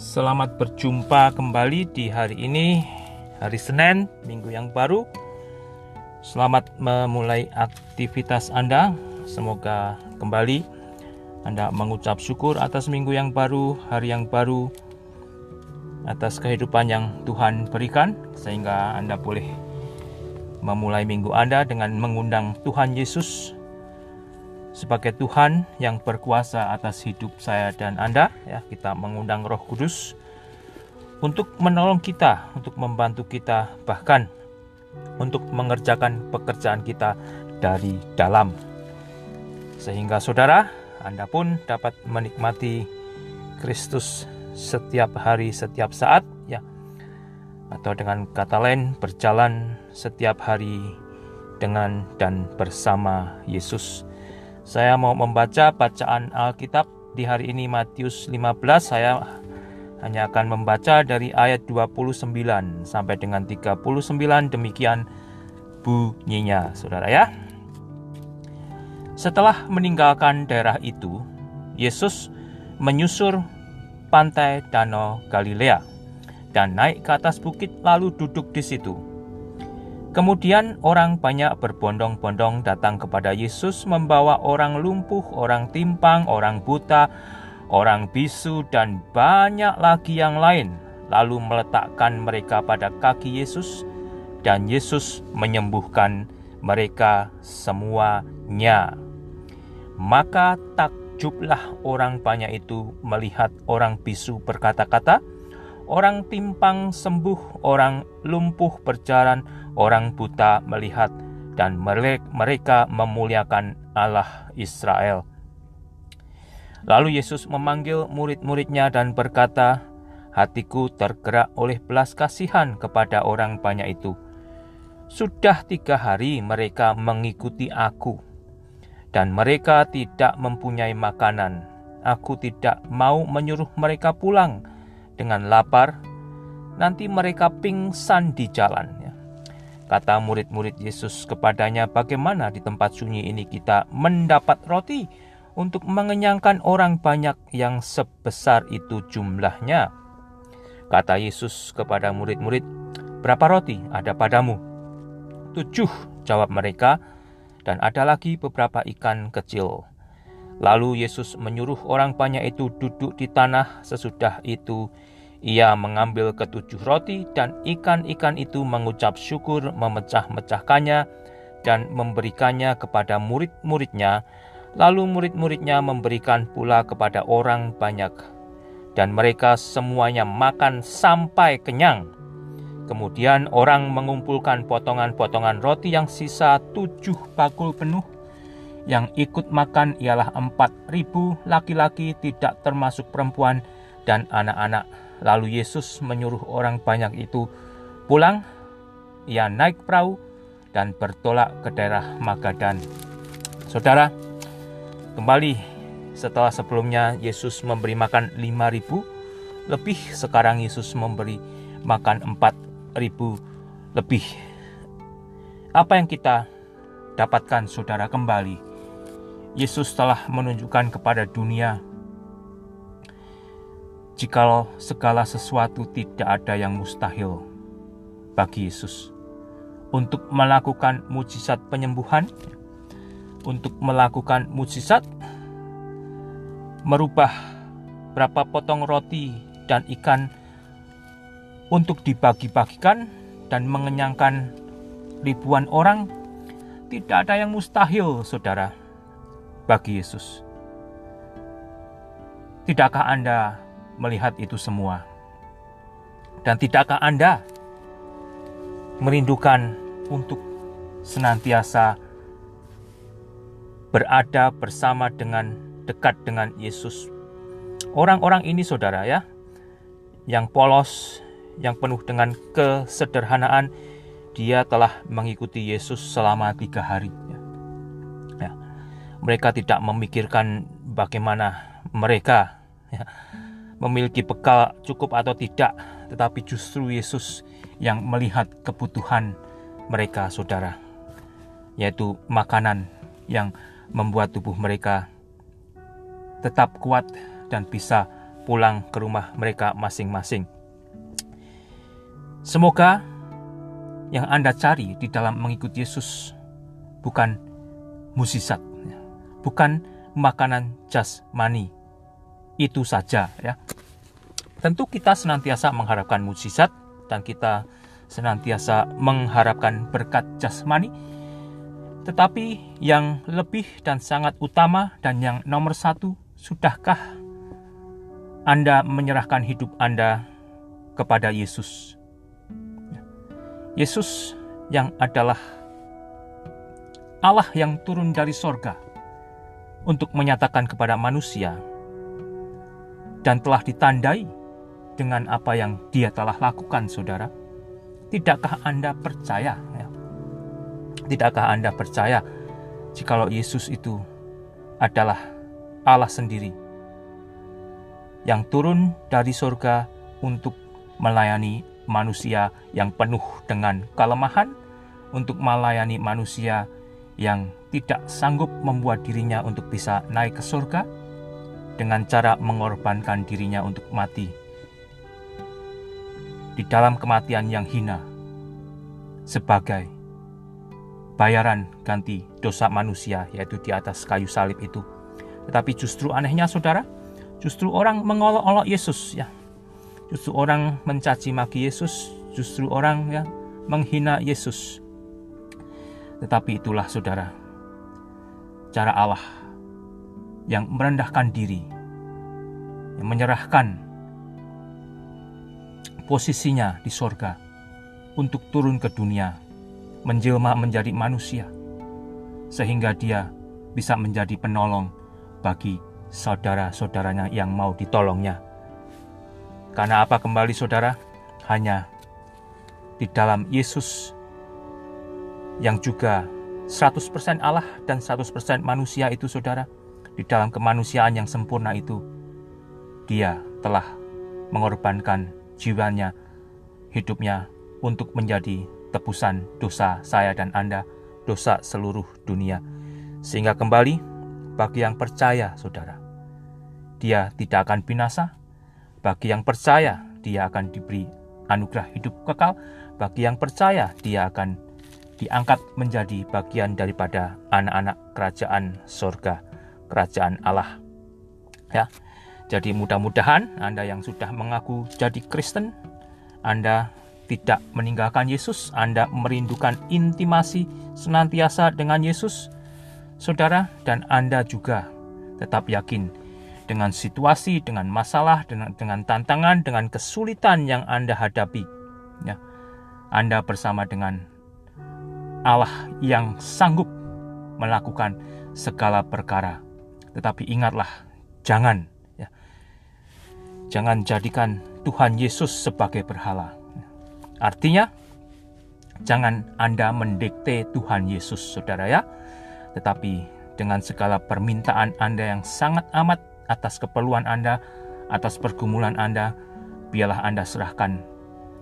Selamat berjumpa kembali di hari ini, hari Senin, minggu yang baru. Selamat memulai aktivitas Anda. Semoga kembali Anda mengucap syukur atas minggu yang baru, hari yang baru, atas kehidupan yang Tuhan berikan, sehingga Anda boleh memulai minggu Anda dengan mengundang Tuhan Yesus sebagai Tuhan yang berkuasa atas hidup saya dan Anda ya kita mengundang Roh Kudus untuk menolong kita untuk membantu kita bahkan untuk mengerjakan pekerjaan kita dari dalam. Sehingga saudara Anda pun dapat menikmati Kristus setiap hari setiap saat ya. Atau dengan kata lain berjalan setiap hari dengan dan bersama Yesus saya mau membaca bacaan Alkitab di hari ini Matius 15. Saya hanya akan membaca dari ayat 29 sampai dengan 39 demikian bunyinya, Saudara ya. Setelah meninggalkan daerah itu, Yesus menyusur pantai Danau Galilea dan naik ke atas bukit lalu duduk di situ. Kemudian orang banyak berbondong-bondong datang kepada Yesus membawa orang lumpuh, orang timpang, orang buta, orang bisu, dan banyak lagi yang lain. Lalu meletakkan mereka pada kaki Yesus dan Yesus menyembuhkan mereka semuanya. Maka takjublah orang banyak itu melihat orang bisu berkata-kata, orang timpang sembuh, orang lumpuh berjalan, orang buta melihat, dan mereka memuliakan Allah Israel. Lalu Yesus memanggil murid-muridnya dan berkata, Hatiku tergerak oleh belas kasihan kepada orang banyak itu. Sudah tiga hari mereka mengikuti aku, dan mereka tidak mempunyai makanan. Aku tidak mau menyuruh mereka pulang, dengan lapar, nanti mereka pingsan di jalan. Ya. Kata murid-murid Yesus kepadanya, bagaimana di tempat sunyi ini kita mendapat roti untuk mengenyangkan orang banyak yang sebesar itu jumlahnya? Kata Yesus kepada murid-murid, berapa roti ada padamu? Tujuh, jawab mereka, dan ada lagi beberapa ikan kecil. Lalu Yesus menyuruh orang banyak itu duduk di tanah. Sesudah itu, ia mengambil ketujuh roti dan ikan-ikan itu mengucap syukur, memecah-mecahkannya, dan memberikannya kepada murid-muridnya. Lalu murid-muridnya memberikan pula kepada orang banyak, dan mereka semuanya makan sampai kenyang. Kemudian orang mengumpulkan potongan-potongan roti yang sisa tujuh bakul penuh yang ikut makan ialah empat ribu laki-laki tidak termasuk perempuan dan anak-anak. Lalu Yesus menyuruh orang banyak itu pulang. Ia naik perahu dan bertolak ke daerah Magadan. Saudara, kembali setelah sebelumnya Yesus memberi makan lima ribu, lebih sekarang Yesus memberi makan empat ribu lebih. Apa yang kita dapatkan saudara kembali Yesus telah menunjukkan kepada dunia jikalau segala sesuatu tidak ada yang mustahil bagi Yesus untuk melakukan mujizat penyembuhan, untuk melakukan mujizat merubah berapa potong roti dan ikan untuk dibagi-bagikan dan mengenyangkan ribuan orang, tidak ada yang mustahil, saudara bagi Yesus. Tidakkah Anda melihat itu semua? Dan tidakkah Anda merindukan untuk senantiasa berada bersama dengan dekat dengan Yesus? Orang-orang ini saudara ya, yang polos, yang penuh dengan kesederhanaan, dia telah mengikuti Yesus selama tiga hari. Mereka tidak memikirkan bagaimana mereka ya, memiliki bekal cukup atau tidak, tetapi justru Yesus yang melihat kebutuhan mereka, saudara, yaitu makanan yang membuat tubuh mereka tetap kuat dan bisa pulang ke rumah mereka masing-masing. Semoga yang Anda cari di dalam mengikuti Yesus bukan musisat, bukan makanan jasmani. Itu saja ya. Tentu kita senantiasa mengharapkan mukjizat dan kita senantiasa mengharapkan berkat jasmani. Tetapi yang lebih dan sangat utama dan yang nomor satu, sudahkah Anda menyerahkan hidup Anda kepada Yesus? Yesus yang adalah Allah yang turun dari sorga untuk menyatakan kepada manusia dan telah ditandai dengan apa yang dia telah lakukan, saudara. Tidakkah Anda percaya? Ya? Tidakkah Anda percaya jikalau Yesus itu adalah Allah sendiri yang turun dari sorga untuk melayani manusia yang penuh dengan kelemahan, untuk melayani manusia yang tidak sanggup membuat dirinya untuk bisa naik ke surga dengan cara mengorbankan dirinya untuk mati di dalam kematian yang hina sebagai bayaran ganti dosa manusia yaitu di atas kayu salib itu. Tetapi justru anehnya saudara, justru orang mengolok-olok Yesus ya Justru orang mencaci maki Yesus, justru orang ya menghina Yesus. Tetapi itulah saudara, cara Allah yang merendahkan diri, yang menyerahkan posisinya di sorga untuk turun ke dunia, menjelma menjadi manusia, sehingga dia bisa menjadi penolong bagi saudara-saudaranya yang mau ditolongnya. Karena apa kembali saudara? Hanya di dalam Yesus yang juga 100% Allah dan 100% manusia itu saudara, di dalam kemanusiaan yang sempurna itu, dia telah mengorbankan jiwanya, hidupnya untuk menjadi tebusan dosa saya dan Anda, dosa seluruh dunia. Sehingga kembali, bagi yang percaya saudara, dia tidak akan binasa, bagi yang percaya, dia akan diberi anugerah hidup kekal. Bagi yang percaya, dia akan diangkat menjadi bagian daripada anak-anak kerajaan surga, kerajaan Allah. Ya. Jadi mudah-mudahan Anda yang sudah mengaku jadi Kristen, Anda tidak meninggalkan Yesus, Anda merindukan intimasi senantiasa dengan Yesus, saudara, dan Anda juga tetap yakin dengan situasi, dengan masalah, dengan, dengan tantangan, dengan kesulitan yang Anda hadapi. Ya. Anda bersama dengan Allah yang sanggup melakukan segala perkara. Tetapi ingatlah, jangan ya, jangan jadikan Tuhan Yesus sebagai berhala. Artinya, jangan Anda mendikte Tuhan Yesus, saudara ya. Tetapi dengan segala permintaan Anda yang sangat amat atas keperluan Anda, atas pergumulan Anda, biarlah Anda serahkan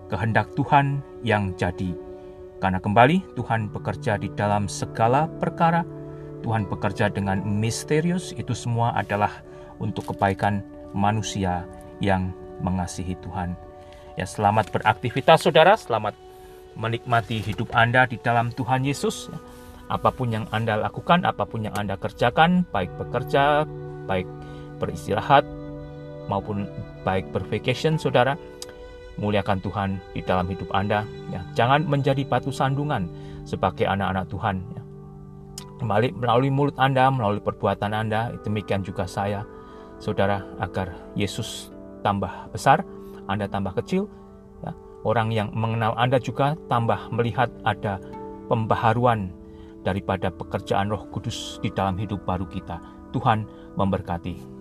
kehendak Tuhan yang jadi. Karena kembali Tuhan bekerja di dalam segala perkara, Tuhan bekerja dengan misterius, itu semua adalah untuk kebaikan manusia yang mengasihi Tuhan. Ya, selamat beraktivitas saudara, selamat menikmati hidup Anda di dalam Tuhan Yesus. Apa pun yang Anda lakukan, apa pun yang Anda kerjakan, baik bekerja, baik beristirahat maupun baik bervacation saudara muliakan Tuhan di dalam hidup Anda ya jangan menjadi batu sandungan sebagai anak-anak Tuhan Kembali melalui mulut Anda, melalui perbuatan Anda, demikian juga saya, saudara, agar Yesus tambah besar, Anda tambah kecil, ya. orang yang mengenal Anda juga tambah melihat ada pembaharuan daripada pekerjaan Roh Kudus di dalam hidup baru kita. Tuhan memberkati.